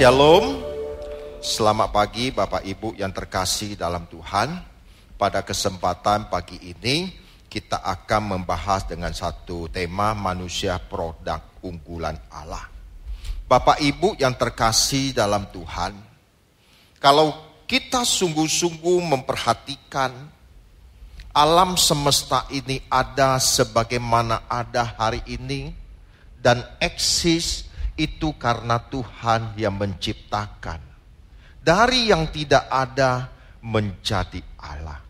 Shalom, selamat pagi Bapak Ibu yang terkasih dalam Tuhan. Pada kesempatan pagi ini kita akan membahas dengan satu tema manusia produk unggulan Allah. Bapak Ibu yang terkasih dalam Tuhan, kalau kita sungguh-sungguh memperhatikan alam semesta ini ada sebagaimana ada hari ini dan eksis itu karena Tuhan yang menciptakan. Dari yang tidak ada menjadi Allah.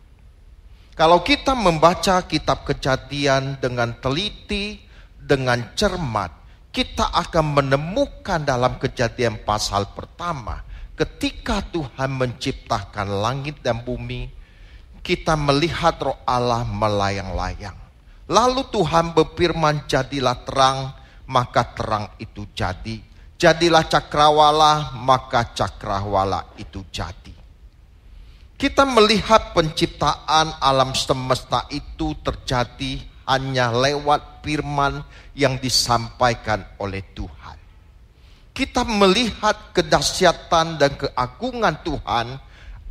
Kalau kita membaca kitab kejadian dengan teliti, dengan cermat, kita akan menemukan dalam kejadian pasal pertama, ketika Tuhan menciptakan langit dan bumi, kita melihat roh Allah melayang-layang. Lalu Tuhan berfirman, jadilah terang, maka terang itu jadi. Jadilah cakrawala, maka cakrawala itu jadi. Kita melihat penciptaan alam semesta itu terjadi hanya lewat firman yang disampaikan oleh Tuhan. Kita melihat kedahsyatan dan keagungan Tuhan,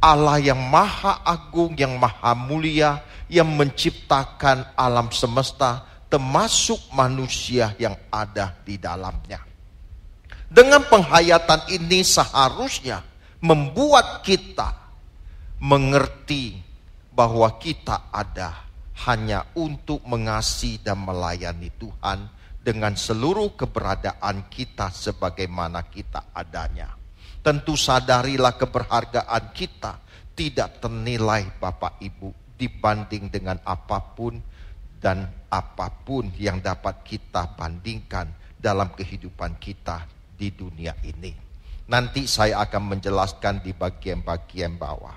Allah yang maha agung, yang maha mulia, yang menciptakan alam semesta, termasuk manusia yang ada di dalamnya. Dengan penghayatan ini seharusnya membuat kita mengerti bahwa kita ada hanya untuk mengasihi dan melayani Tuhan dengan seluruh keberadaan kita sebagaimana kita adanya. Tentu sadarilah keberhargaan kita tidak ternilai Bapak Ibu dibanding dengan apa pun dan apa pun yang dapat kita bandingkan dalam kehidupan kita di dunia ini. Nanti saya akan menjelaskan di bagian-bagian bawah.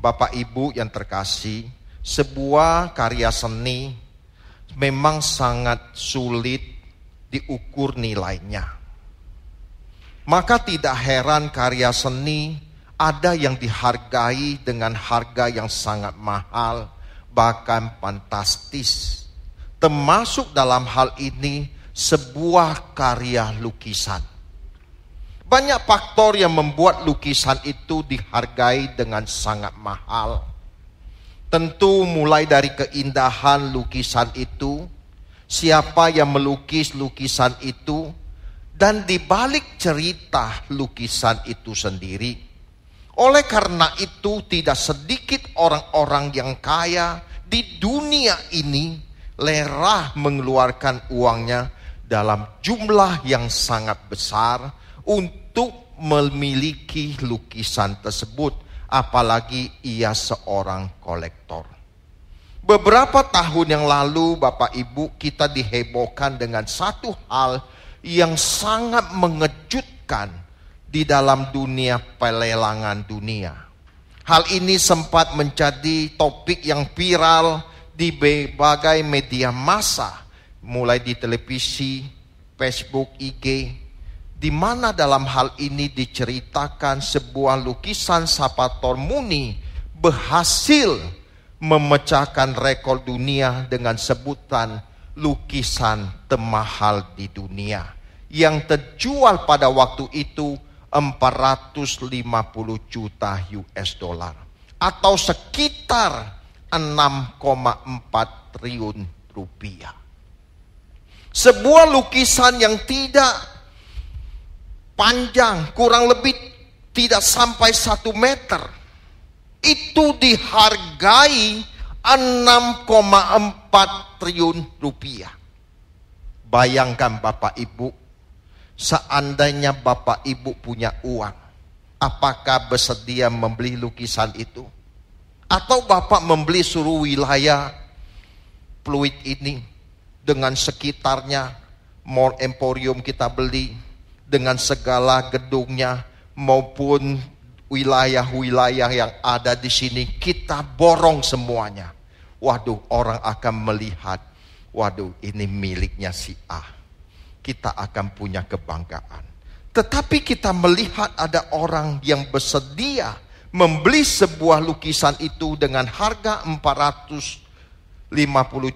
Bapak Ibu yang terkasih, sebuah karya seni memang sangat sulit diukur nilainya. Maka tidak heran karya seni ada yang dihargai dengan harga yang sangat mahal, bahkan fantastis. Termasuk dalam hal ini sebuah karya lukisan. Banyak faktor yang membuat lukisan itu dihargai dengan sangat mahal. Tentu mulai dari keindahan lukisan itu, siapa yang melukis lukisan itu, dan dibalik cerita lukisan itu sendiri oleh karena itu, tidak sedikit orang-orang yang kaya di dunia ini lerah mengeluarkan uangnya dalam jumlah yang sangat besar untuk memiliki lukisan tersebut, apalagi ia seorang kolektor. Beberapa tahun yang lalu, Bapak Ibu, kita dihebohkan dengan satu hal yang sangat mengejutkan di dalam dunia pelelangan dunia. Hal ini sempat menjadi topik yang viral di berbagai media massa, mulai di televisi, Facebook, IG, di mana dalam hal ini diceritakan sebuah lukisan Sapator Muni berhasil memecahkan rekor dunia dengan sebutan lukisan termahal di dunia yang terjual pada waktu itu 450 juta US dollar atau sekitar 6,4 triliun rupiah. Sebuah lukisan yang tidak panjang, kurang lebih tidak sampai satu meter, itu dihargai 6,4 triliun rupiah. Bayangkan Bapak Ibu, Seandainya Bapak Ibu punya uang, apakah bersedia membeli lukisan itu? Atau Bapak membeli suruh wilayah fluid ini dengan sekitarnya, mall emporium kita beli, dengan segala gedungnya maupun wilayah-wilayah yang ada di sini kita borong semuanya. Waduh, orang akan melihat, waduh ini miliknya si A kita akan punya kebanggaan. Tetapi kita melihat ada orang yang bersedia membeli sebuah lukisan itu dengan harga 450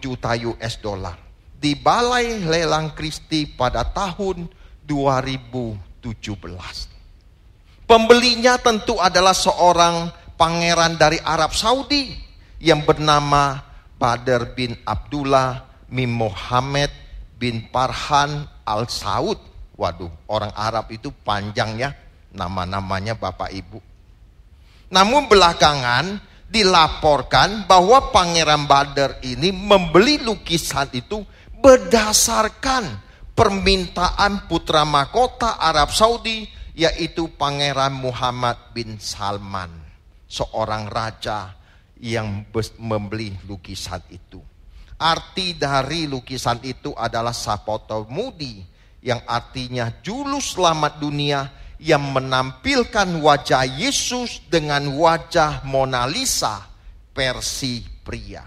juta US dollar di Balai Lelang Kristi pada tahun 2017. Pembelinya tentu adalah seorang pangeran dari Arab Saudi yang bernama Badr bin Abdullah bin Muhammad bin Farhan Al Saud. Waduh, orang Arab itu panjangnya nama-namanya Bapak Ibu. Namun belakangan dilaporkan bahwa Pangeran Badr ini membeli lukisan itu berdasarkan permintaan putra mahkota Arab Saudi yaitu Pangeran Muhammad bin Salman, seorang raja yang membeli lukisan itu. Arti dari lukisan itu adalah Sapoto Mudi yang artinya julu selamat dunia yang menampilkan wajah Yesus dengan wajah Mona Lisa versi pria.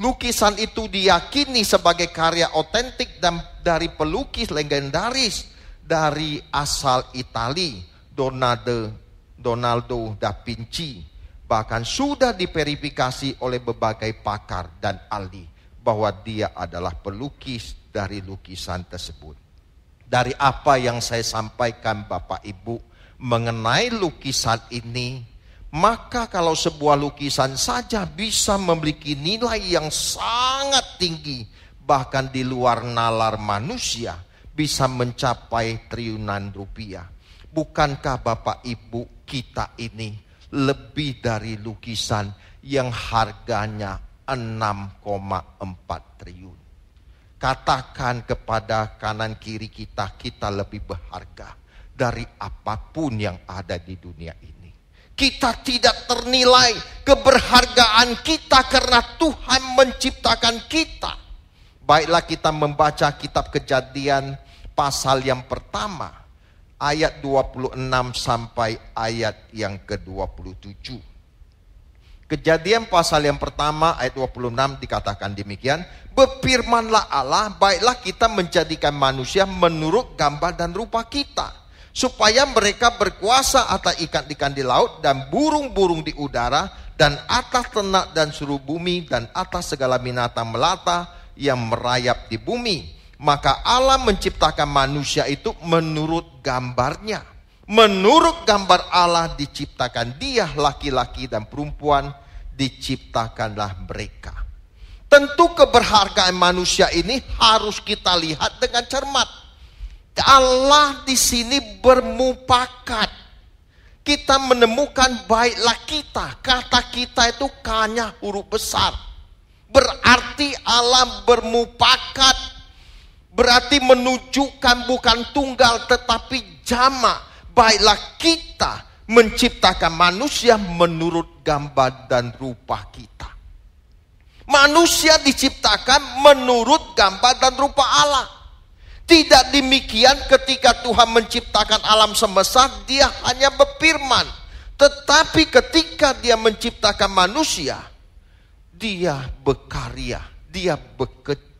Lukisan itu diyakini sebagai karya otentik dan dari pelukis legendaris dari asal Itali, Donaldo, Donaldo da Vinci. Bahkan sudah diverifikasi oleh berbagai pakar dan ahli bahwa dia adalah pelukis dari lukisan tersebut dari apa yang saya sampaikan Bapak Ibu mengenai lukisan ini, maka kalau sebuah lukisan saja bisa memiliki nilai yang sangat tinggi, bahkan di luar nalar manusia, bisa mencapai triliunan rupiah. Bukankah Bapak Ibu kita ini lebih dari lukisan yang harganya 6,4 triliun? Katakan kepada kanan kiri kita, kita lebih berharga dari apa pun yang ada di dunia ini. Kita tidak ternilai keberhargaan kita karena Tuhan menciptakan kita. Baiklah kita membaca kitab kejadian pasal yang pertama. Ayat 26 sampai ayat yang ke-27. Kejadian pasal yang pertama ayat 26 dikatakan demikian. Berfirmanlah Allah, baiklah kita menjadikan manusia menurut gambar dan rupa kita. Supaya mereka berkuasa atas ikan-ikan di laut dan burung-burung di udara dan atas ternak dan seluruh bumi dan atas segala binatang melata yang merayap di bumi. Maka Allah menciptakan manusia itu menurut gambarnya. Menurut gambar Allah diciptakan dia laki-laki dan perempuan diciptakanlah mereka. Tentu keberhargaan manusia ini harus kita lihat dengan cermat. Allah di sini bermupakat. Kita menemukan baiklah kita. Kata kita itu kanya huruf besar. Berarti Allah bermupakat. Berarti menunjukkan bukan tunggal tetapi jama baiklah kita menciptakan manusia menurut gambar dan rupa kita. Manusia diciptakan menurut gambar dan rupa Allah. Tidak demikian ketika Tuhan menciptakan alam semesta, dia hanya berfirman. Tetapi ketika dia menciptakan manusia, dia berkarya, dia bekerja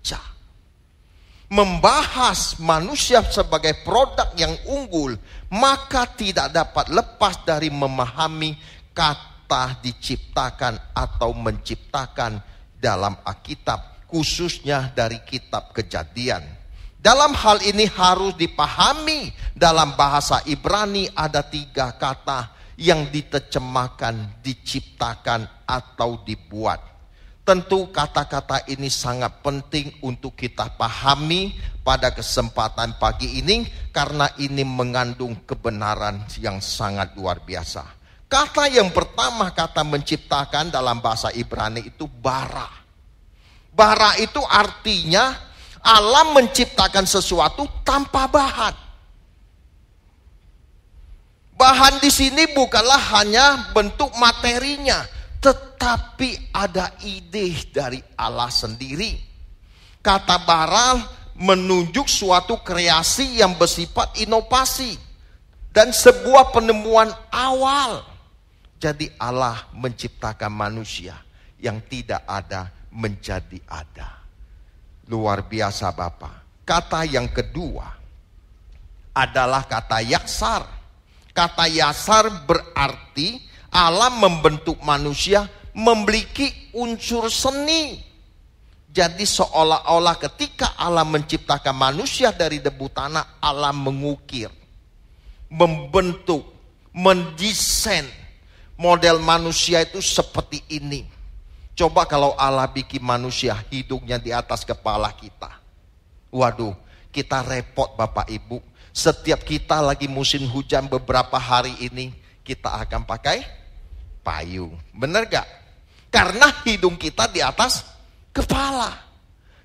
membahas manusia sebagai produk yang unggul, maka tidak dapat lepas dari memahami kata diciptakan atau menciptakan dalam Alkitab, khususnya dari kitab Kejadian. Dalam hal ini harus dipahami dalam bahasa Ibrani ada tiga kata yang diterjemahkan, diciptakan atau dibuat. Tentu kata-kata ini sangat penting untuk kita pahami pada kesempatan pagi ini karena ini mengandung kebenaran yang sangat luar biasa. Kata yang pertama kata menciptakan dalam bahasa Ibrani itu bara. Bara itu artinya Allah menciptakan sesuatu tanpa bahan. Bahan di sini bukanlah hanya bentuk materinya, tetapi ada ide dari Allah sendiri. Kata baral menunjuk suatu kreasi yang bersifat inovasi dan sebuah penemuan awal. Jadi Allah menciptakan manusia yang tidak ada menjadi ada. Luar biasa Bapak. Kata yang kedua adalah kata yaksar. Kata yaksar berarti Allah membentuk manusia memiliki unsur seni. Jadi seolah-olah ketika Allah menciptakan manusia dari debu tanah, Allah mengukir, membentuk, mendesain model manusia itu seperti ini. Coba kalau Allah bikin manusia hidungnya di atas kepala kita. Waduh, kita repot Bapak Ibu. Setiap kita lagi musim hujan beberapa hari ini, kita akan pakai payung. Benar gak? Karena hidung kita di atas kepala.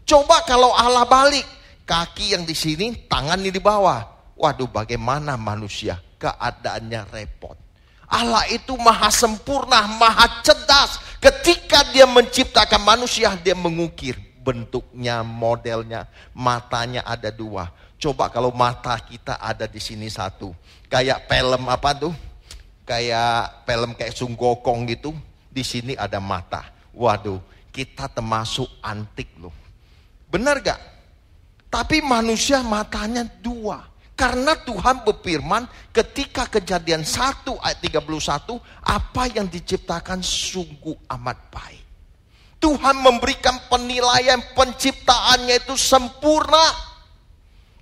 Coba kalau Allah balik, kaki yang di sini, tangan di bawah. Waduh, bagaimana manusia? Keadaannya repot. Allah itu maha sempurna, maha cerdas. Ketika dia menciptakan manusia, dia mengukir bentuknya, modelnya, matanya ada dua. Coba kalau mata kita ada di sini satu. Kayak film apa tuh? Kayak film kayak sunggokong gitu. Di sini ada mata. Waduh, kita termasuk antik loh. Benar gak? Tapi manusia matanya dua. Karena Tuhan berfirman ketika kejadian 1 ayat 31, apa yang diciptakan sungguh amat baik. Tuhan memberikan penilaian penciptaannya itu sempurna.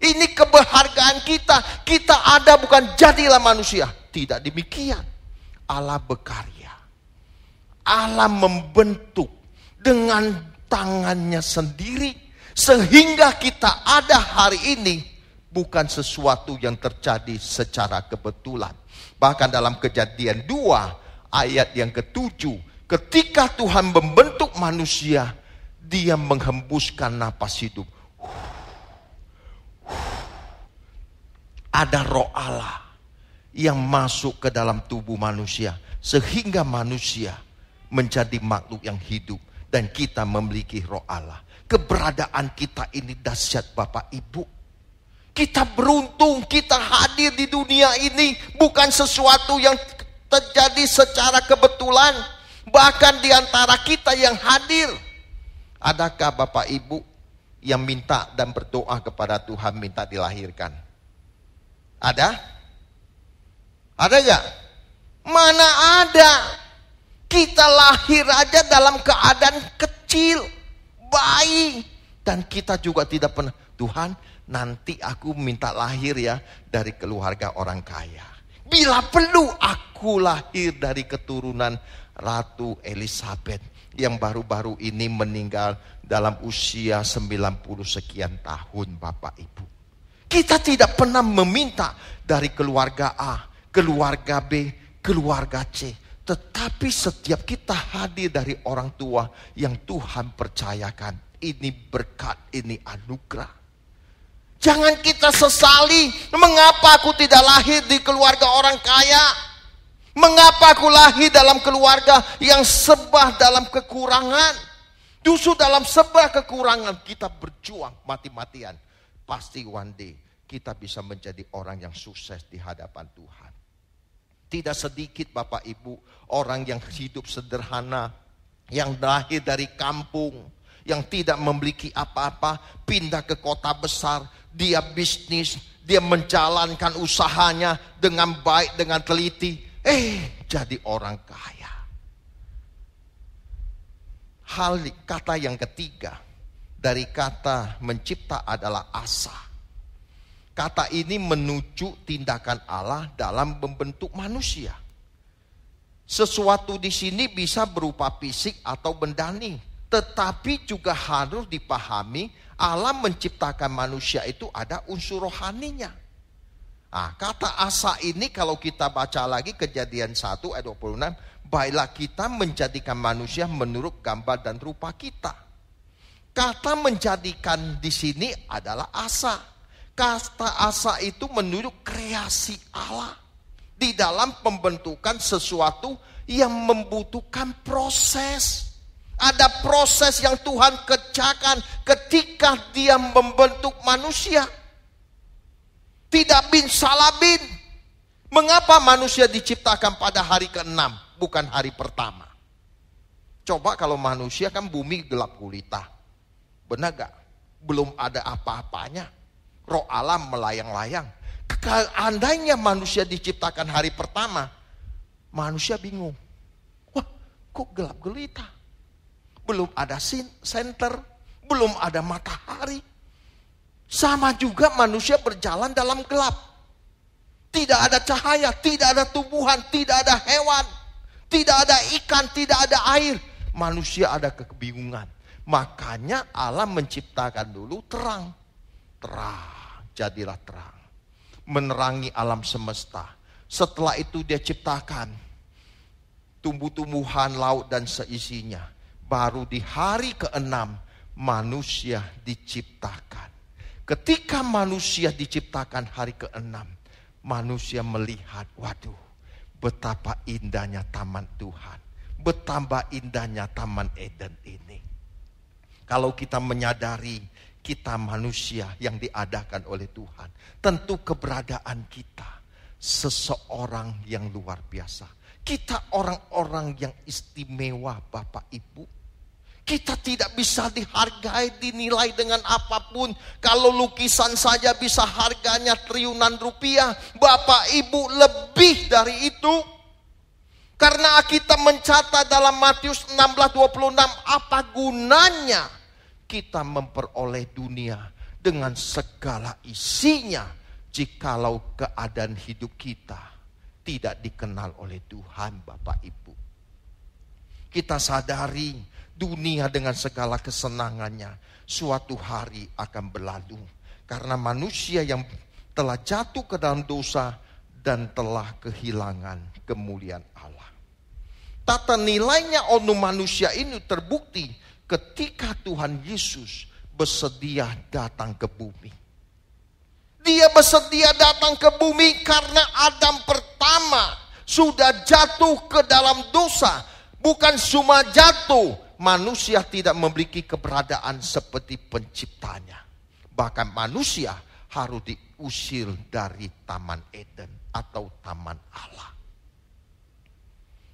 Ini kebahagiaan kita. Kita ada bukan jadilah manusia. Tidak demikian. Allah berkarya. Allah membentuk dengan tangannya sendiri. Sehingga kita ada hari ini bukan sesuatu yang terjadi secara kebetulan. Bahkan dalam kejadian 2 ayat yang ketujuh, ketika Tuhan membentuk manusia, dia menghembuskan napas hidup. Ada roh Allah yang masuk ke dalam tubuh manusia. Sehingga manusia menjadi makhluk yang hidup. Dan kita memiliki roh Allah. Keberadaan kita ini dahsyat Bapak Ibu kita beruntung kita hadir di dunia ini bukan sesuatu yang terjadi secara kebetulan. Bahkan di antara kita yang hadir. Adakah Bapak Ibu yang minta dan berdoa kepada Tuhan minta dilahirkan? Ada? Ada gak? Mana ada? Kita lahir aja dalam keadaan kecil, bayi. Dan kita juga tidak pernah, Tuhan nanti aku minta lahir ya dari keluarga orang kaya. Bila perlu aku lahir dari keturunan Ratu Elizabeth yang baru-baru ini meninggal dalam usia 90 sekian tahun Bapak Ibu. Kita tidak pernah meminta dari keluarga A, keluarga B, keluarga C. Tetapi setiap kita hadir dari orang tua yang Tuhan percayakan. Ini berkat, ini anugerah. Jangan kita sesali, mengapa aku tidak lahir di keluarga orang kaya? Mengapa aku lahir dalam keluarga yang sebah dalam kekurangan? Justru dalam sebah kekurangan kita berjuang mati-matian. Pasti one day kita bisa menjadi orang yang sukses di hadapan Tuhan. Tidak sedikit Bapak Ibu orang yang hidup sederhana, yang lahir dari kampung, yang tidak memiliki apa-apa, pindah ke kota besar, dia bisnis, dia menjalankan usahanya dengan baik, dengan teliti. Eh, jadi orang kaya. Hal kata yang ketiga dari kata mencipta adalah asa. Kata ini menuju tindakan Allah dalam membentuk manusia. Sesuatu di sini bisa berupa fisik atau bendani, tetapi juga harus dipahami Allah menciptakan manusia itu ada unsur rohaninya. Nah, kata asa ini kalau kita baca lagi kejadian 1 ayat 26. Baiklah kita menjadikan manusia menurut gambar dan rupa kita. Kata menjadikan di sini adalah asa. Kata asa itu menurut kreasi Allah. Di dalam pembentukan sesuatu yang membutuhkan proses. Ada proses yang Tuhan kerjakan ketika dia membentuk manusia. Tidak bin salabin. Mengapa manusia diciptakan pada hari ke-6 bukan hari pertama? Coba kalau manusia kan bumi gelap gulita. Benar gak? Belum ada apa-apanya. Roh alam melayang-layang. Andainya manusia diciptakan hari pertama, manusia bingung. Wah, kok gelap gulita? belum ada center, belum ada matahari. Sama juga manusia berjalan dalam gelap. Tidak ada cahaya, tidak ada tumbuhan, tidak ada hewan, tidak ada ikan, tidak ada air. Manusia ada kebingungan. Makanya Allah menciptakan dulu terang. Terang, jadilah terang. Menerangi alam semesta. Setelah itu dia ciptakan tumbuh-tumbuhan laut dan seisinya. Baru di hari keenam manusia diciptakan. Ketika manusia diciptakan hari keenam, manusia melihat, waduh, betapa indahnya taman Tuhan. Betapa indahnya taman Eden ini. Kalau kita menyadari kita manusia yang diadakan oleh Tuhan, tentu keberadaan kita seseorang yang luar biasa. Kita orang-orang yang istimewa Bapak Ibu. Kita tidak bisa dihargai, dinilai dengan apa pun. Kalau lukisan saja bisa harganya triliunan rupiah. Bapak ibu lebih dari itu. Karena kita mencatat dalam Matius 16:26 apa gunanya kita memperoleh dunia dengan segala isinya jikalau keadaan hidup kita tidak dikenal oleh Tuhan Bapak Ibu. Kita sadari dunia dengan segala kesenangannya suatu hari akan berlalu. Karena manusia yang telah jatuh ke dalam dosa dan telah kehilangan kemuliaan Allah. Tata nilainya onu manusia ini terbukti ketika Tuhan Yesus bersedia datang ke bumi. Dia bersedia datang ke bumi karena Adam pertama sudah jatuh ke dalam dosa. Bukan cuma jatuh, manusia tidak memiliki keberadaan seperti penciptanya. Bahkan manusia harus diusir dari Taman Eden atau Taman Allah.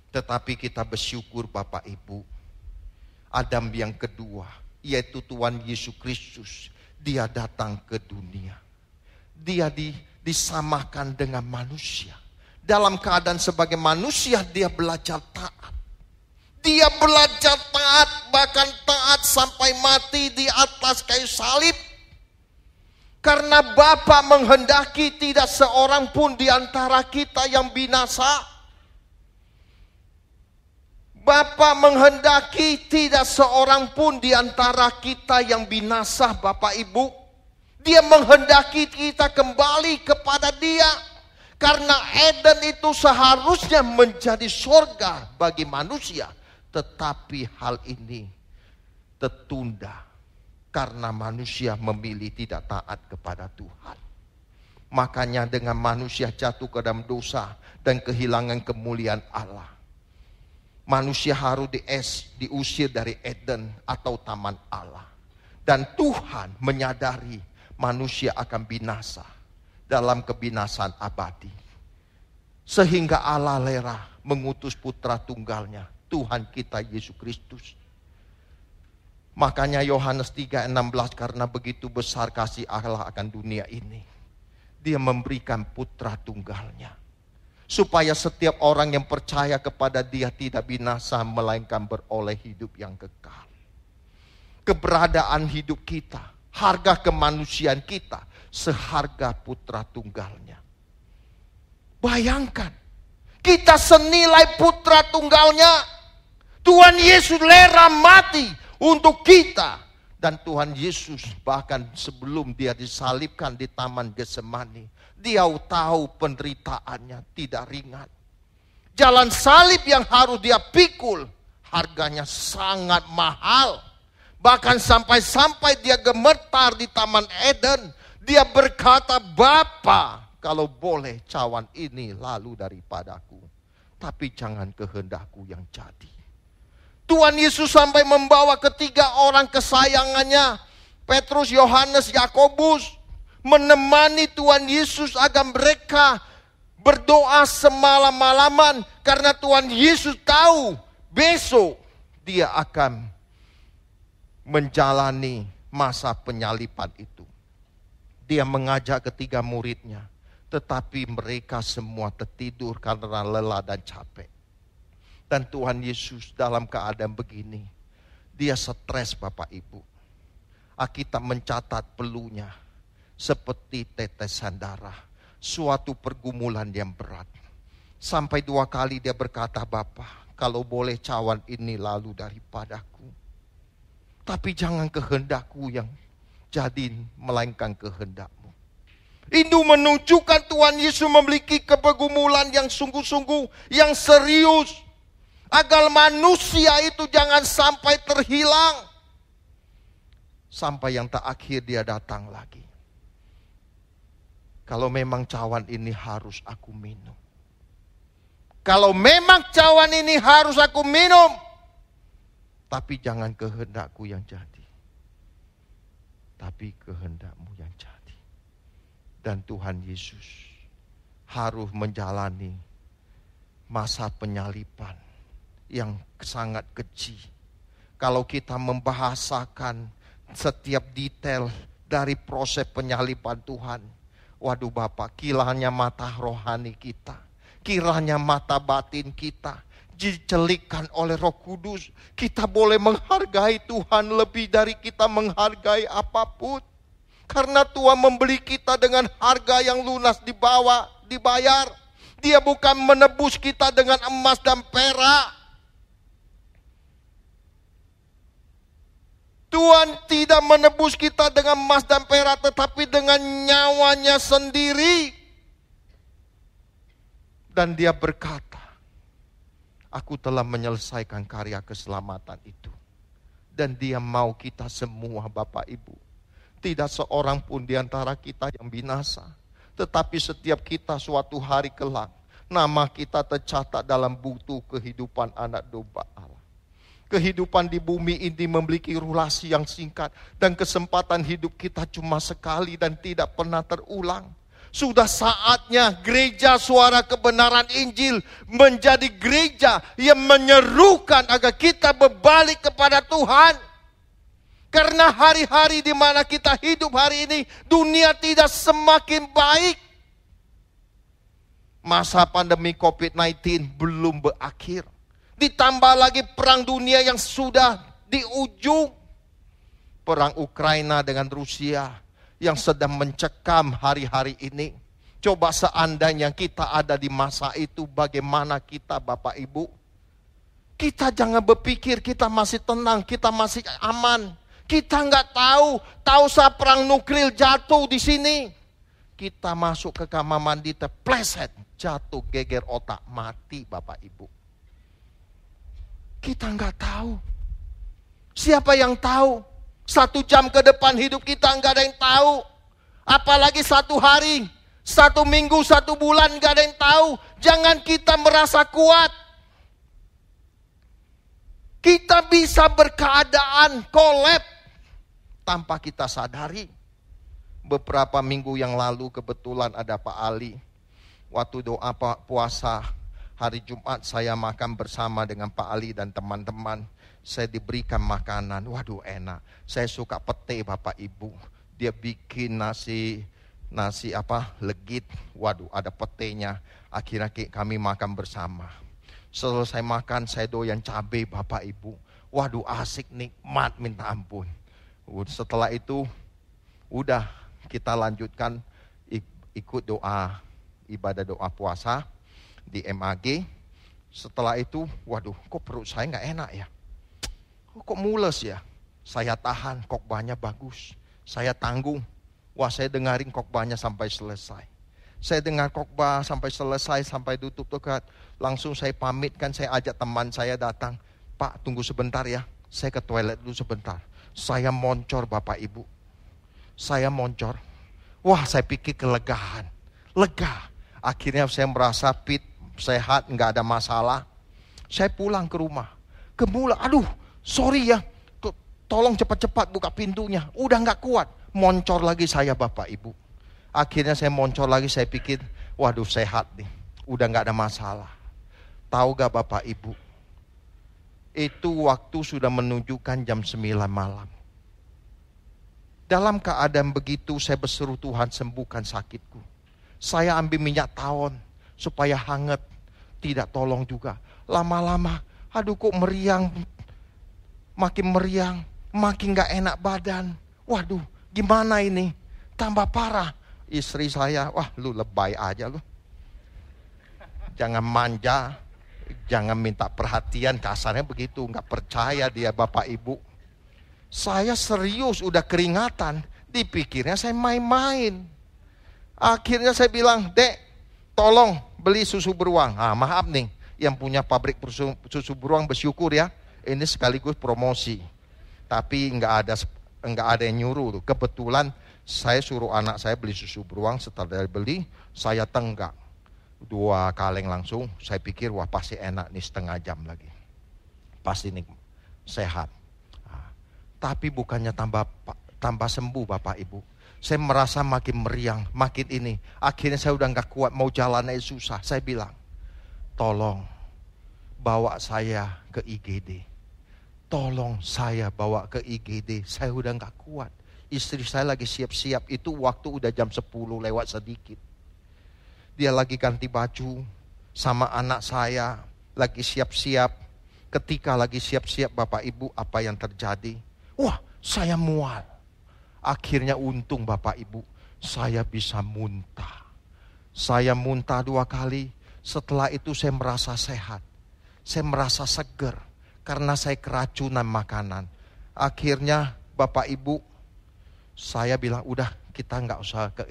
Tetapi kita bersyukur Bapak Ibu, Adam yang kedua, yaitu Tuhan Yesus Kristus, dia datang ke dunia. Dia di, disamakan dengan manusia. Dalam keadaan sebagai manusia, dia belajar taat dia belajar taat, bahkan taat sampai mati di atas kayu salib. Karena Bapa menghendaki tidak seorang pun di antara kita yang binasa. Bapa menghendaki tidak seorang pun di antara kita yang binasa, Bapak Ibu. Dia menghendaki kita kembali kepada Dia. Karena Eden itu seharusnya menjadi surga bagi manusia. Tetapi hal ini tertunda karena manusia memilih tidak taat kepada Tuhan. Makanya dengan manusia jatuh ke dalam dosa dan kehilangan kemuliaan Allah. Manusia harus dies, diusir dari Eden atau taman Allah. Dan Tuhan menyadari manusia akan binasa dalam kebinasan abadi. Sehingga Allah lera mengutus putra tunggalnya Tuhan kita Yesus Kristus. Makanya Yohanes 3:16 karena begitu besar kasih Allah akan dunia ini. Dia memberikan putra tunggalnya. Supaya setiap orang yang percaya kepada dia tidak binasa melainkan beroleh hidup yang kekal. Keberadaan hidup kita, harga kemanusiaan kita seharga putra tunggalnya. Bayangkan, kita senilai putra tunggalnya Tuhan Yesus lera mati untuk kita. Dan Tuhan Yesus bahkan sebelum dia disalibkan di Taman Getsemani. Dia tahu penderitaannya tidak ringan. Jalan salib yang harus dia pikul harganya sangat mahal. Bahkan sampai-sampai dia gemetar di Taman Eden. Dia berkata, Bapa, kalau boleh cawan ini lalu daripadaku. Tapi jangan kehendakku yang jadi. Tuhan Yesus sampai membawa ketiga orang kesayangannya, Petrus, Yohanes, Yakobus, menemani Tuhan Yesus agar mereka berdoa semalam-malaman karena Tuhan Yesus tahu besok dia akan menjalani masa penyalipan itu. Dia mengajak ketiga muridnya, tetapi mereka semua tertidur karena lelah dan capek. Dan Tuhan Yesus dalam keadaan begini, dia stres Bapak Ibu. Alkitab mencatat pelunya seperti tetesan darah. suatu pergumulan yang berat. Sampai dua kali dia berkata, Bapak, kalau boleh cawan ini lalu daripadaku. Tapi jangan kehendakku yang jadi, melainkan kehendakmu. Itu menunjukkan Tuhan Yesus memiliki kepegumulan yang sungguh-sungguh, yang serius. Agar manusia itu jangan sampai terhilang. Sampai yang tak akhir dia datang lagi. Kalau memang cawan ini harus aku minum kalau memang cawan ini harus aku minum, tapi jangan kehendakku yang jadi. Tapi kehendakmu yang jadi. Dan Tuhan Yesus harus menjalani masa penyalipan yang sangat kecil. Kalau kita membahasakan setiap detail dari proses penyalipan Tuhan. Waduh Bapak, kilangnya mata rohani kita kiranya mata batin kita dicelikkan oleh roh kudus. Kita boleh menghargai Tuhan lebih dari kita menghargai apa pun. Karena Tuhan membeli kita dengan harga yang lunas dibawa, dibayar. Dia bukan menebus kita dengan emas dan perak. Tuhan tidak menebus kita dengan emas dan perak, tetapi dengan nyawanya sendiri. Dan dia berkata, aku telah menyelesaikan karya keselamatan itu. Dan dia mau kita semua Bapak Ibu. Tidak seorang pun di antara kita yang binasa. Tetapi setiap kita suatu hari kelak, nama kita tercatat dalam buku kehidupan anak domba Allah. Kehidupan di bumi ini memiliki rulasi yang singkat dan kesempatan hidup kita cuma sekali dan tidak pernah terulang. Sudah saatnya gereja suara kebenaran Injil menjadi gereja yang menyerukan agar kita berbalik kepada Tuhan. Karena hari-hari di mana kita hidup hari ini, dunia tidak semakin baik. Masa pandemi COVID-19 belum berakhir. Ditambah lagi perang dunia yang sudah di ujung. Perang Ukraina dengan Rusia yang sedang mencekam hari-hari ini. Coba seandainya kita ada di masa itu, bagaimana kita Bapak Ibu? Kita jangan berpikir kita masih tenang, kita masih aman. Kita nggak tahu, tahu saat perang nuklir jatuh di sini. Kita masuk ke kamar mandi terpleset, jatuh geger otak, mati Bapak Ibu. Kita nggak tahu. Siapa yang tahu? Satu jam ke depan hidup kita nggak ada yang tahu. Apalagi satu hari, satu minggu, satu bulan nggak ada yang tahu. Jangan kita merasa kuat. Kita bisa berkeadaan kolab tanpa kita sadari. Beberapa minggu yang lalu kebetulan ada Pak Ali. Waktu doa puasa hari Jumat saya makan bersama dengan Pak Ali dan teman-teman saya diberikan makanan, waduh enak. Saya suka pete Bapak Ibu. Dia bikin nasi nasi apa legit, waduh ada petenya. Akhirnya kami makan bersama. Selesai makan saya doyan cabai Bapak Ibu. Waduh asik nikmat minta ampun. Setelah itu udah kita lanjutkan ikut doa ibadah doa puasa di MAG. Setelah itu, waduh, kok perut saya nggak enak ya? kok mules ya? Saya tahan, kokbahnya bagus. Saya tanggung. Wah saya dengarin kokbahnya sampai selesai. Saya dengar kokbah sampai selesai, sampai tutup tokat. Langsung saya pamit kan, saya ajak teman saya datang. Pak tunggu sebentar ya, saya ke toilet dulu sebentar. Saya moncor Bapak Ibu. Saya moncor. Wah saya pikir kelegaan. Lega. Akhirnya saya merasa fit, sehat, nggak ada masalah. Saya pulang ke rumah. Kemula, aduh sorry ya, tolong cepat-cepat buka pintunya. Udah nggak kuat, moncor lagi saya bapak ibu. Akhirnya saya moncor lagi, saya pikir, waduh sehat nih, udah nggak ada masalah. Tahu gak bapak ibu, itu waktu sudah menunjukkan jam 9 malam. Dalam keadaan begitu saya berseru Tuhan sembuhkan sakitku. Saya ambil minyak tawon supaya hangat. Tidak tolong juga. Lama-lama, aduh kok meriang makin meriang, makin gak enak badan. Waduh, gimana ini? Tambah parah. Istri saya, wah lu lebay aja lu. Jangan manja, jangan minta perhatian, kasarnya begitu. Nggak percaya dia bapak ibu. Saya serius, udah keringatan. Dipikirnya saya main-main. Akhirnya saya bilang, dek, tolong beli susu beruang. Ah, maaf nih, yang punya pabrik susu, beruang bersyukur ya. Ini sekaligus promosi. Tapi nggak ada nggak ada yang nyuruh. Kebetulan saya suruh anak saya beli susu beruang, setelah dia beli, saya tenggak. Dua kaleng langsung, saya pikir wah pasti enak nih setengah jam lagi. Pasti nih sehat. Nah, tapi bukannya tambah tambah sembuh Bapak Ibu. Saya merasa makin meriang, makin ini. Akhirnya saya udah nggak kuat, mau jalan aja susah. Saya bilang, tolong bawa saya ke IGD. Tolong saya bawa ke IGD, saya udah nggak kuat Istri saya lagi siap-siap, itu waktu udah jam 10 lewat sedikit. Dia lagi ganti baju sama anak saya, lagi siap-siap. Ketika lagi siap-siap Bapak Ibu, apa yang terjadi? Wah, saya mual. Akhirnya untung Bapak Ibu, saya bisa muntah. Saya muntah dua kali, setelah itu saya merasa sehat. Saya merasa seger karena saya keracunan makanan. Akhirnya Bapak Ibu saya bilang udah kita nggak usah ke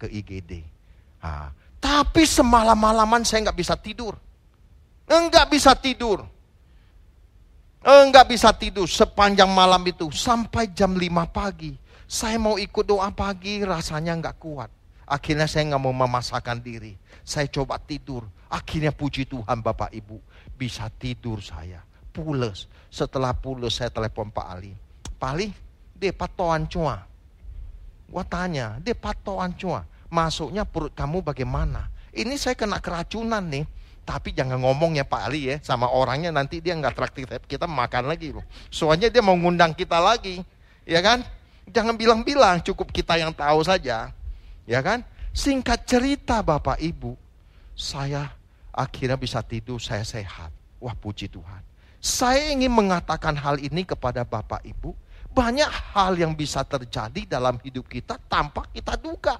ke IGD. Nah, tapi semalam-malaman saya nggak bisa tidur, nggak bisa tidur, nggak bisa tidur sepanjang malam itu sampai jam 5 pagi. Saya mau ikut doa pagi, rasanya nggak kuat. Akhirnya saya nggak mau memasakkan diri. Saya coba tidur. Akhirnya puji Tuhan Bapak Ibu bisa tidur saya. Pules. Setelah pules saya telepon Pak Ali. Pak Ali, dia patoan cua Gua tanya, dia patoan cua. Masuknya perut kamu bagaimana? Ini saya kena keracunan nih. Tapi jangan ngomong ya Pak Ali ya sama orangnya nanti dia nggak traktir kita makan lagi loh. Soalnya dia mau ngundang kita lagi, ya kan? Jangan bilang-bilang, cukup kita yang tahu saja, ya kan? Singkat cerita Bapak Ibu, saya akhirnya bisa tidur, saya sehat. Wah puji Tuhan. Saya ingin mengatakan hal ini kepada Bapak Ibu, banyak hal yang bisa terjadi dalam hidup kita tanpa kita duga.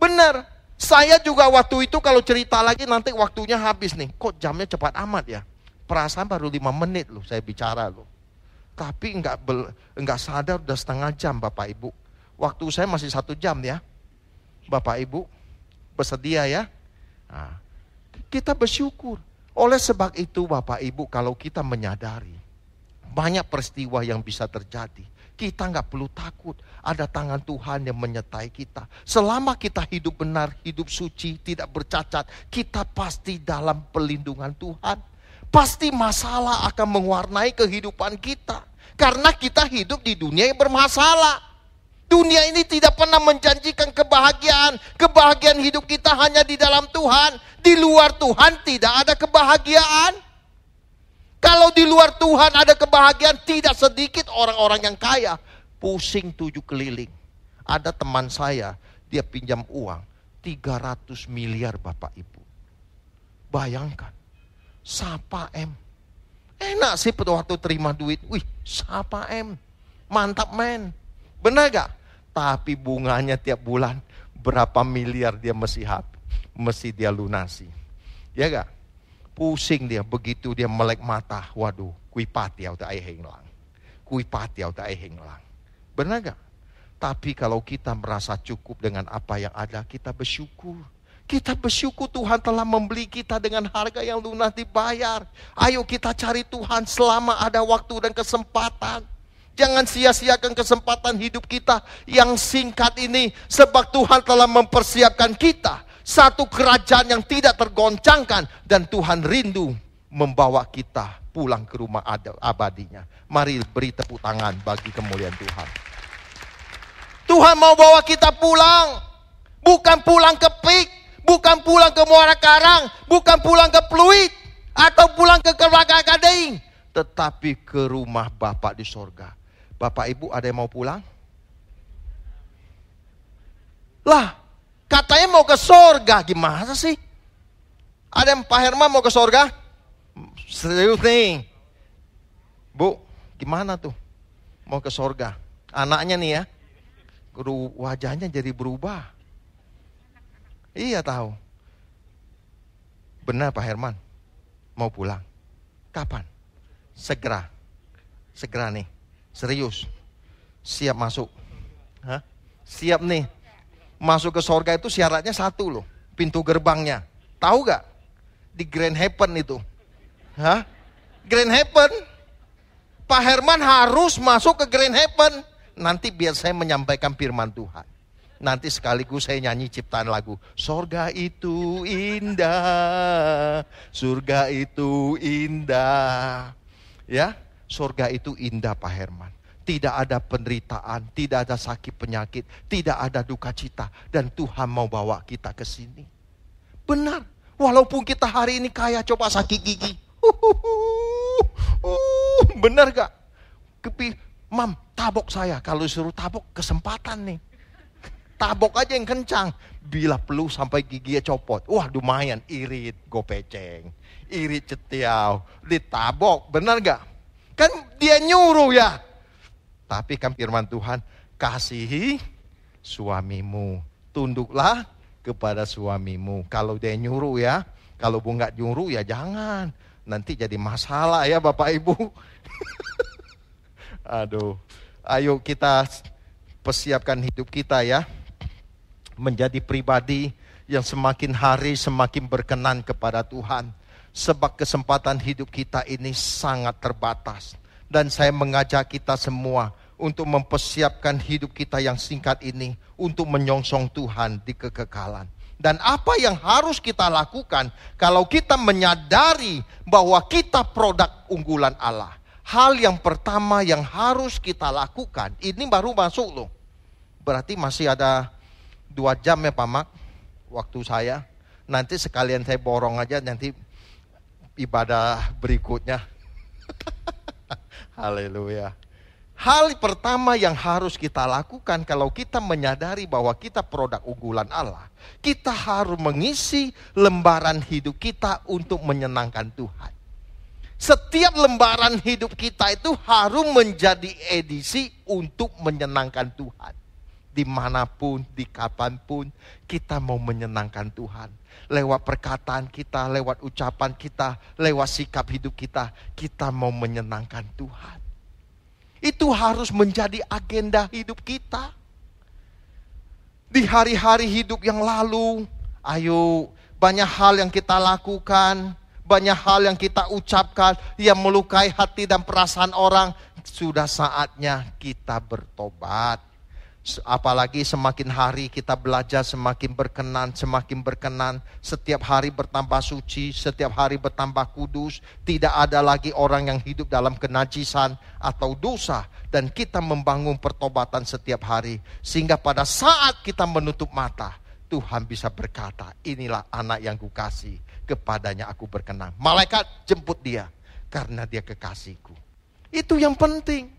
Benar, saya juga waktu itu kalau cerita lagi nanti waktunya habis nih. Kok jamnya cepat amat ya? Perasaan baru lima menit loh saya bicara loh. Tapi enggak, enggak sadar udah setengah jam Bapak Ibu. Waktu saya masih satu jam ya. Bapak Ibu bersedia ya. Nah, kita bersyukur. Oleh sebab itu Bapak Ibu kalau kita menyadari banyak peristiwa yang bisa terjadi. Kita nggak perlu takut. Ada tangan Tuhan yang menyertai kita. Selama kita hidup benar, hidup suci, tidak bercacat, kita pasti dalam pelindungan Tuhan. Pasti masalah akan mewarnai kehidupan kita. Karena kita hidup di dunia yang bermasalah. Dunia ini tidak pernah menjanjikan kebahagiaan. Kebahagiaan hidup kita hanya di dalam Tuhan. Di luar Tuhan tidak ada kebahagiaan. Kalau di luar Tuhan ada kebahagiaan, tidak sedikit orang-orang yang kaya. Pusing tujuh keliling. Ada teman saya, dia pinjam uang 300 miliar Bapak Ibu. Bayangkan, sapa M. Enak sih pada waktu terima duit, wih sapa M. Mantap men. Benar gak? Tapi bunganya tiap bulan berapa miliar dia mesti habis, mesti dia lunasi. Ya gak? Pusing dia begitu dia melek mata. Waduh, kui pati tak ai lang. Kui pati tak ai lang. Benar gak? Tapi kalau kita merasa cukup dengan apa yang ada, kita bersyukur. Kita bersyukur Tuhan telah membeli kita dengan harga yang lunas dibayar. Ayo kita cari Tuhan selama ada waktu dan kesempatan. Jangan sia-siakan kesempatan hidup kita yang singkat ini. Sebab Tuhan telah mempersiapkan kita satu kerajaan yang tidak tergoncangkan dan Tuhan rindu membawa kita pulang ke rumah abadinya. Mari beri tepuk tangan bagi kemuliaan Tuhan. Tuhan mau bawa kita pulang, bukan pulang ke Pik, bukan pulang ke Muara Karang, bukan pulang ke Pluit, atau pulang ke Keluarga Gading, tetapi ke rumah Bapak di sorga. Bapak Ibu ada yang mau pulang? Lah, Katanya mau ke sorga, gimana sih? Ada yang Pak Herman mau ke sorga? Serius nih. Bu, gimana tuh? Mau ke sorga. Anaknya nih ya. wajahnya jadi berubah. Iya tahu. Benar Pak Herman. Mau pulang. Kapan? Segera. Segera nih. Serius. Siap masuk. Hah? Siap nih. Masuk ke sorga itu syaratnya satu loh. Pintu gerbangnya. Tahu gak? Di Grand Heaven itu. Hah? Grand Heaven. Pak Herman harus masuk ke Grand Heaven. Nanti biar saya menyampaikan firman Tuhan. Nanti sekaligus saya nyanyi ciptaan lagu. Sorga itu indah, surga itu indah. Ya, surga itu indah Pak Herman. Tidak ada penderitaan, tidak ada sakit penyakit, tidak ada duka cita. Dan Tuhan mau bawa kita ke sini. Benar, walaupun kita hari ini kaya coba sakit gigi. Uh, benar gak? Kepi, mam, tabok saya. Kalau suruh tabok, kesempatan nih tabok aja yang kencang. Bila perlu sampai giginya copot. Wah lumayan, irit gopeceng. Irit cetiau, ditabok, benar gak? Kan dia nyuruh ya. Tapi kan firman Tuhan, kasihi suamimu. Tunduklah kepada suamimu. Kalau dia nyuruh ya, kalau bu nggak nyuruh ya jangan. Nanti jadi masalah ya Bapak Ibu. Aduh, ayo kita persiapkan hidup kita ya menjadi pribadi yang semakin hari semakin berkenan kepada Tuhan. Sebab kesempatan hidup kita ini sangat terbatas. Dan saya mengajak kita semua untuk mempersiapkan hidup kita yang singkat ini untuk menyongsong Tuhan di kekekalan. Dan apa yang harus kita lakukan kalau kita menyadari bahwa kita produk unggulan Allah. Hal yang pertama yang harus kita lakukan, ini baru masuk loh. Berarti masih ada dua jam ya Pak Mak, waktu saya. Nanti sekalian saya borong aja nanti ibadah berikutnya. Haleluya. Hal pertama yang harus kita lakukan kalau kita menyadari bahwa kita produk unggulan Allah, kita harus mengisi lembaran hidup kita untuk menyenangkan Tuhan. Setiap lembaran hidup kita itu harus menjadi edisi untuk menyenangkan Tuhan di mana pun, di kapan pun, kita mau menyenangkan Tuhan. Lewat perkataan kita, lewat ucapan kita, lewat sikap hidup kita, kita mau menyenangkan Tuhan. Itu harus menjadi agenda hidup kita. Di hari-hari hidup yang lalu, ayo banyak hal yang kita lakukan, banyak hal yang kita ucapkan yang melukai hati dan perasaan orang. Sudah saatnya kita bertobat Apalagi semakin hari kita belajar semakin berkenan, semakin berkenan. Setiap hari bertambah suci, setiap hari bertambah kudus. Tidak ada lagi orang yang hidup dalam kenajisan atau dosa. Dan kita membangun pertobatan setiap hari. Sehingga pada saat kita menutup mata, Tuhan bisa berkata, inilah anak yang kukasih, kepadanya aku berkenan. Malaikat jemput dia, karena dia kekasihku. Itu yang penting.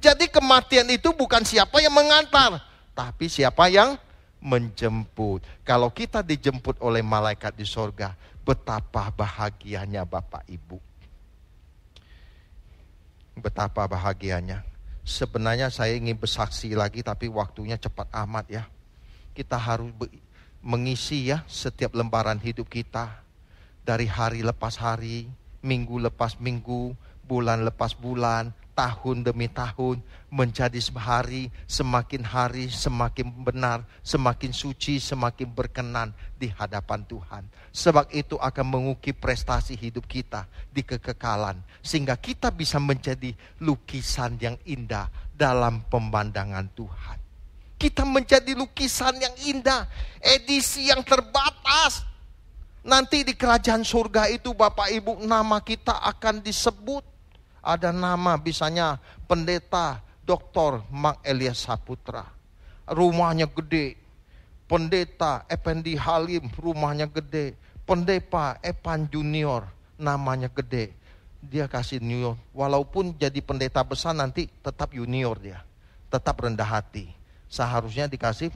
Jadi kematian itu bukan siapa yang mengantar, tapi siapa yang menjemput. Kalau kita dijemput oleh malaikat di sorga, betapa bahagianya Bapak Ibu. Betapa bahagianya. Sebenarnya saya ingin bersaksi lagi tapi waktunya cepat amat ya. Kita harus mengisi ya setiap lembaran hidup kita. Dari hari lepas hari, minggu lepas minggu, bulan lepas bulan, tahun demi tahun menjadi hari semakin hari semakin benar, semakin suci, semakin berkenan di hadapan Tuhan. Sebab itu akan mengukir prestasi hidup kita di kekekalan sehingga kita bisa menjadi lukisan yang indah dalam pemandangan Tuhan. Kita menjadi lukisan yang indah, edisi yang terbatas. Nanti di kerajaan surga itu Bapak Ibu nama kita akan disebut ada nama bisanya pendeta Dr. Mak Elias Saputra. Rumahnya gede. Pendeta Effendi Halim rumahnya gede. Pendeta Epan Junior namanya gede. Dia kasih junior. Walaupun jadi pendeta besar nanti tetap junior dia. Tetap rendah hati. Seharusnya dikasih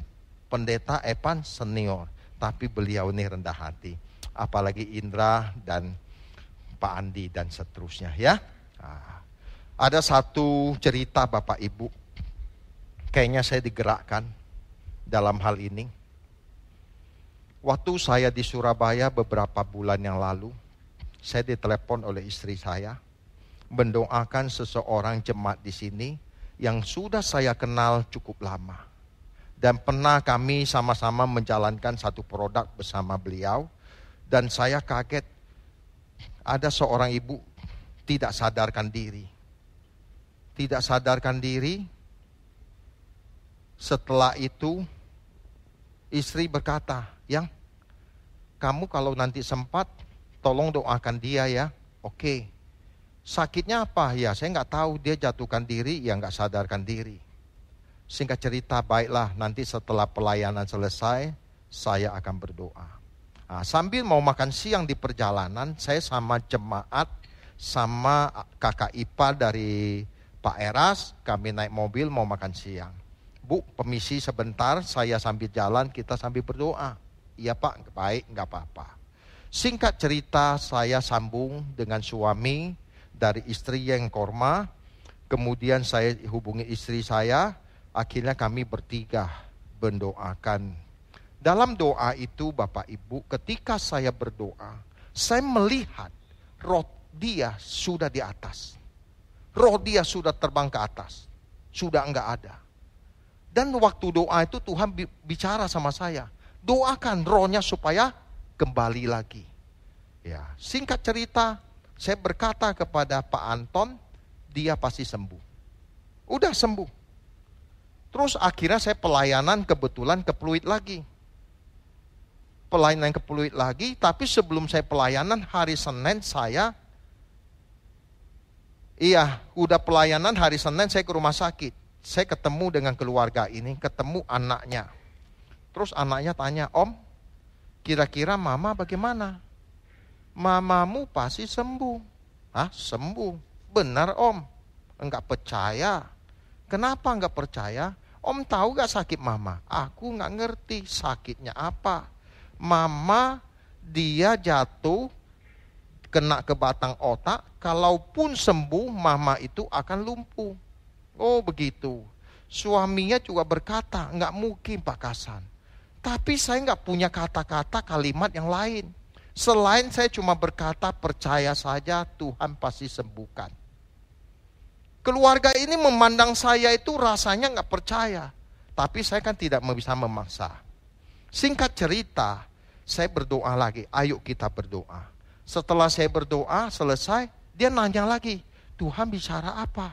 pendeta Epan senior. Tapi beliau ini rendah hati. Apalagi Indra dan Pak Andi dan seterusnya ya. Ada satu cerita Bapak Ibu, kayaknya saya digerakkan. dalam hal ini. Waktu saya di Surabaya beberapa bulan yang lalu, saya ditelepon oleh istri saya mendoakan seseorang jemaat di sini yang sudah saya kenal cukup lama. Dan pernah kami sama-sama menjalankan satu produk bersama beliau dan saya kaget ada seorang ibu tidak sadarkan diri. Tidak sadarkan diri. Setelah itu istri berkata, "Yang kamu kalau nanti sempat tolong doakan dia ya." Oke. Sakitnya apa? Ya, saya nggak tahu. Dia jatuhkan diri, ya nggak sadarkan diri. Singkat cerita, baiklah nanti setelah pelayanan selesai, saya akan berdoa. Nah, sambil mau makan siang di perjalanan, saya sama jemaat, sama kakak Ipa dari Pak Eras, kami naik mobil mau makan siang. Bu, permisi sebentar, saya sambil jalan, kita sambil berdoa. Iya Pak, baik, nggak apa-apa. Singkat cerita, saya sambung dengan suami dari istri yang korma. Kemudian saya hubungi istri saya. Akhirnya kami bertiga mendoakan. Dalam doa itu Bapak Ibu, ketika saya berdoa, saya melihat roh dia sudah di atas. Roh dia sudah terbang ke atas. Sudah enggak ada. Dan waktu doa itu Tuhan bicara sama saya. Doakan rohnya supaya kembali lagi. Ya, singkat cerita, saya berkata kepada Pak Anton, dia pasti sembuh. Udah sembuh. Terus akhirnya saya pelayanan kebetulan ke Pluit lagi. Pelayanan ke Pluit lagi, tapi sebelum saya pelayanan hari Senin saya Iya, udah pelayanan hari Senin saya ke rumah sakit. Saya ketemu dengan keluarga ini, ketemu anaknya. Terus anaknya tanya, Om, Kira-kira mama bagaimana? Mamamu pasti sembuh. Hah, sembuh? Benar om. Enggak percaya. Kenapa enggak percaya? Om tahu gak sakit mama? Aku enggak ngerti sakitnya apa. Mama dia jatuh kena ke batang otak, kalaupun sembuh mama itu akan lumpuh. Oh begitu. Suaminya juga berkata, enggak mungkin Pak Kasan. Tapi saya nggak punya kata-kata kalimat yang lain. Selain saya cuma berkata percaya saja Tuhan pasti sembuhkan. Keluarga ini memandang saya itu rasanya nggak percaya. Tapi saya kan tidak bisa memaksa. Singkat cerita, saya berdoa lagi. Ayo kita berdoa. Setelah saya berdoa selesai, dia nanya lagi. Tuhan bicara apa?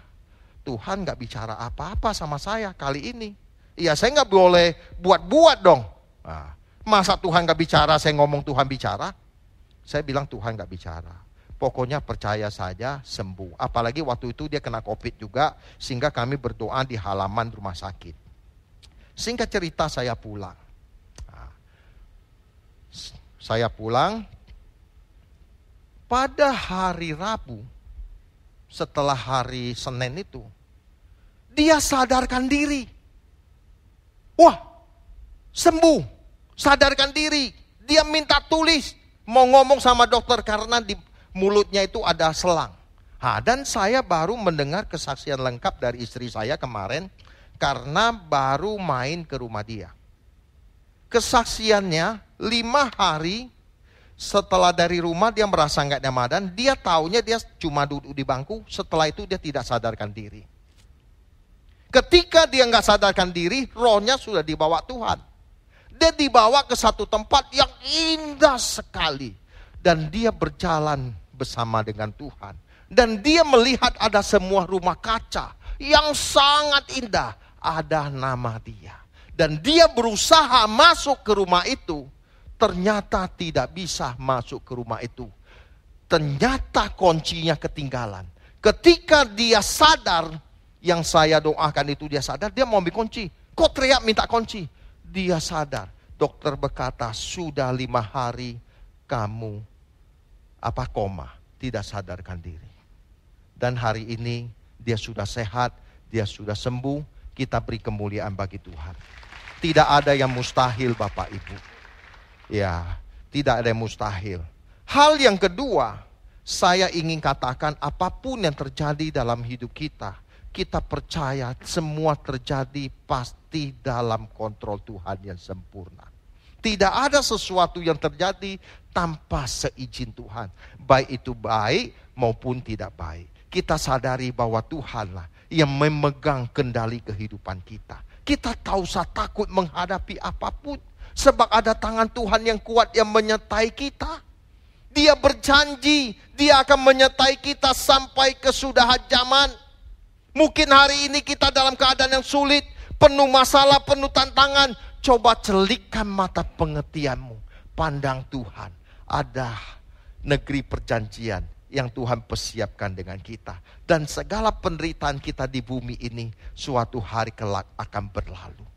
Tuhan nggak bicara apa-apa sama saya kali ini. Iya saya nggak boleh buat-buat dong. Nah, masa Tuhan gak bicara, saya ngomong Tuhan bicara? Saya bilang Tuhan gak bicara. Pokoknya percaya saja sembuh. Apalagi waktu itu dia kena covid juga, sehingga kami berdoa di halaman rumah sakit. Singkat cerita saya pulang. Nah, saya pulang, pada hari Rabu, setelah hari Senin itu, dia sadarkan diri. Wah, sembuh, sadarkan diri. Dia minta tulis, mau ngomong sama dokter karena di mulutnya itu ada selang. Ha, dan saya baru mendengar kesaksian lengkap dari istri saya kemarin karena baru main ke rumah dia. Kesaksiannya lima hari setelah dari rumah dia merasa nggak nyaman, dia taunya dia cuma duduk di bangku, setelah itu dia tidak sadarkan diri. Ketika dia nggak sadarkan diri, rohnya sudah dibawa Tuhan. Dia dibawa ke satu tempat yang indah sekali. Dan dia berjalan bersama dengan Tuhan. Dan dia melihat ada semua rumah kaca yang sangat indah. Ada nama dia. Dan dia berusaha masuk ke rumah itu. Ternyata tidak bisa masuk ke rumah itu. Ternyata kuncinya ketinggalan. Ketika dia sadar, yang saya doakan itu dia sadar, dia mau ambil kunci. Kok teriak minta kunci? dia sadar. Dokter berkata, sudah lima hari kamu apa koma, tidak sadarkan diri. Dan hari ini dia sudah sehat, dia sudah sembuh, kita beri kemuliaan bagi Tuhan. Tidak ada yang mustahil Bapak Ibu. Ya, tidak ada yang mustahil. Hal yang kedua, saya ingin katakan apa pun yang terjadi dalam hidup kita, kita percaya semua terjadi pas pasti dalam kontrol Tuhan yang sempurna. Tidak ada sesuatu yang terjadi tanpa seizin Tuhan. Baik itu baik maupun tidak baik. Kita sadari bahwa Tuhanlah yang memegang kendali kehidupan kita. Kita tahu usah takut menghadapi apa pun. Sebab ada tangan Tuhan yang kuat yang menyertai kita. Dia berjanji, dia akan menyertai kita sampai kesudahan zaman. Mungkin hari ini kita dalam keadaan yang sulit, penuh masalah, penuh tantangan. Coba celikkan mata pengertianmu. Pandang Tuhan. Ada negeri perjanjian yang Tuhan persiapkan dengan kita. Dan segala penderitaan kita di bumi ini suatu hari kelak akan berlalu.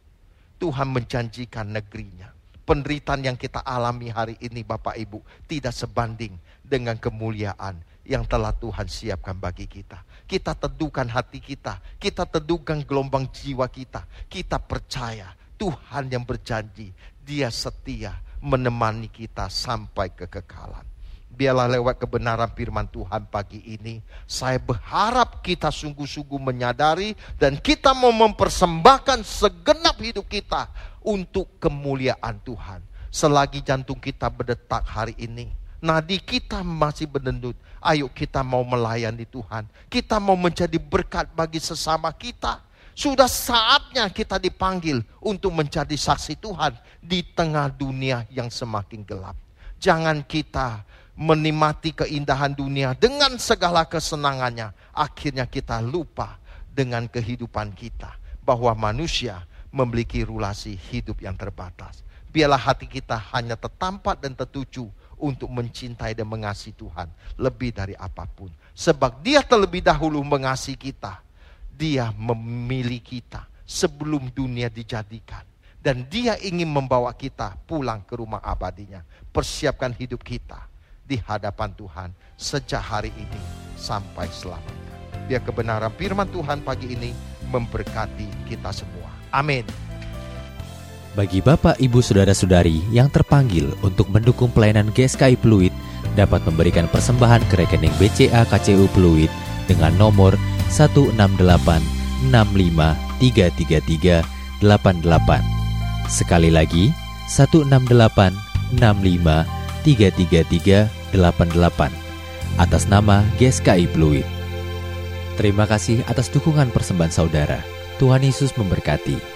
Tuhan menjanjikan negerinya. Penderitaan yang kita alami hari ini Bapak Ibu tidak sebanding dengan kemuliaan yang telah Tuhan siapkan bagi kita. Kita teduhkan hati kita, kita teduhkan gelombang jiwa kita. Kita percaya Tuhan yang berjanji, Dia setia menemani kita sampai kekekalan. Biarlah lewat kebenaran firman Tuhan pagi ini, saya berharap kita sungguh-sungguh menyadari dan kita mau mempersembahkan segenap hidup kita untuk kemuliaan Tuhan. Selagi jantung kita berdetak hari ini, nadi kita masih berdendut, ayo kita mau melayani Tuhan. Kita mau menjadi berkat bagi sesama kita sudah saatnya kita dipanggil untuk menjadi saksi Tuhan di tengah dunia yang semakin gelap. Jangan kita menikmati keindahan dunia dengan segala kesenangannya. Akhirnya kita lupa dengan kehidupan kita. Bahwa manusia memiliki rulasi hidup yang terbatas. Biarlah hati kita hanya tertampak dan tertuju untuk mencintai dan mengasihi Tuhan lebih dari apa pun. Sebab dia terlebih dahulu mengasihi kita dia memilih kita sebelum dunia dijadikan. Dan dia ingin membawa kita pulang ke rumah abadinya. Persiapkan hidup kita di hadapan Tuhan sejak hari ini sampai selamanya. Biar kebenaran firman Tuhan pagi ini memberkati kita semua. Amin. Bagi Bapak, Ibu, Saudara-saudari yang terpanggil untuk mendukung pelayanan GSKI Pluit dapat memberikan persembahan ke rekening BCA KCU Pluit dengan nomor 168 Sekali lagi 168 atas nama GSKI Fluid. Terima kasih atas dukungan persembahan saudara. Tuhan Yesus memberkati.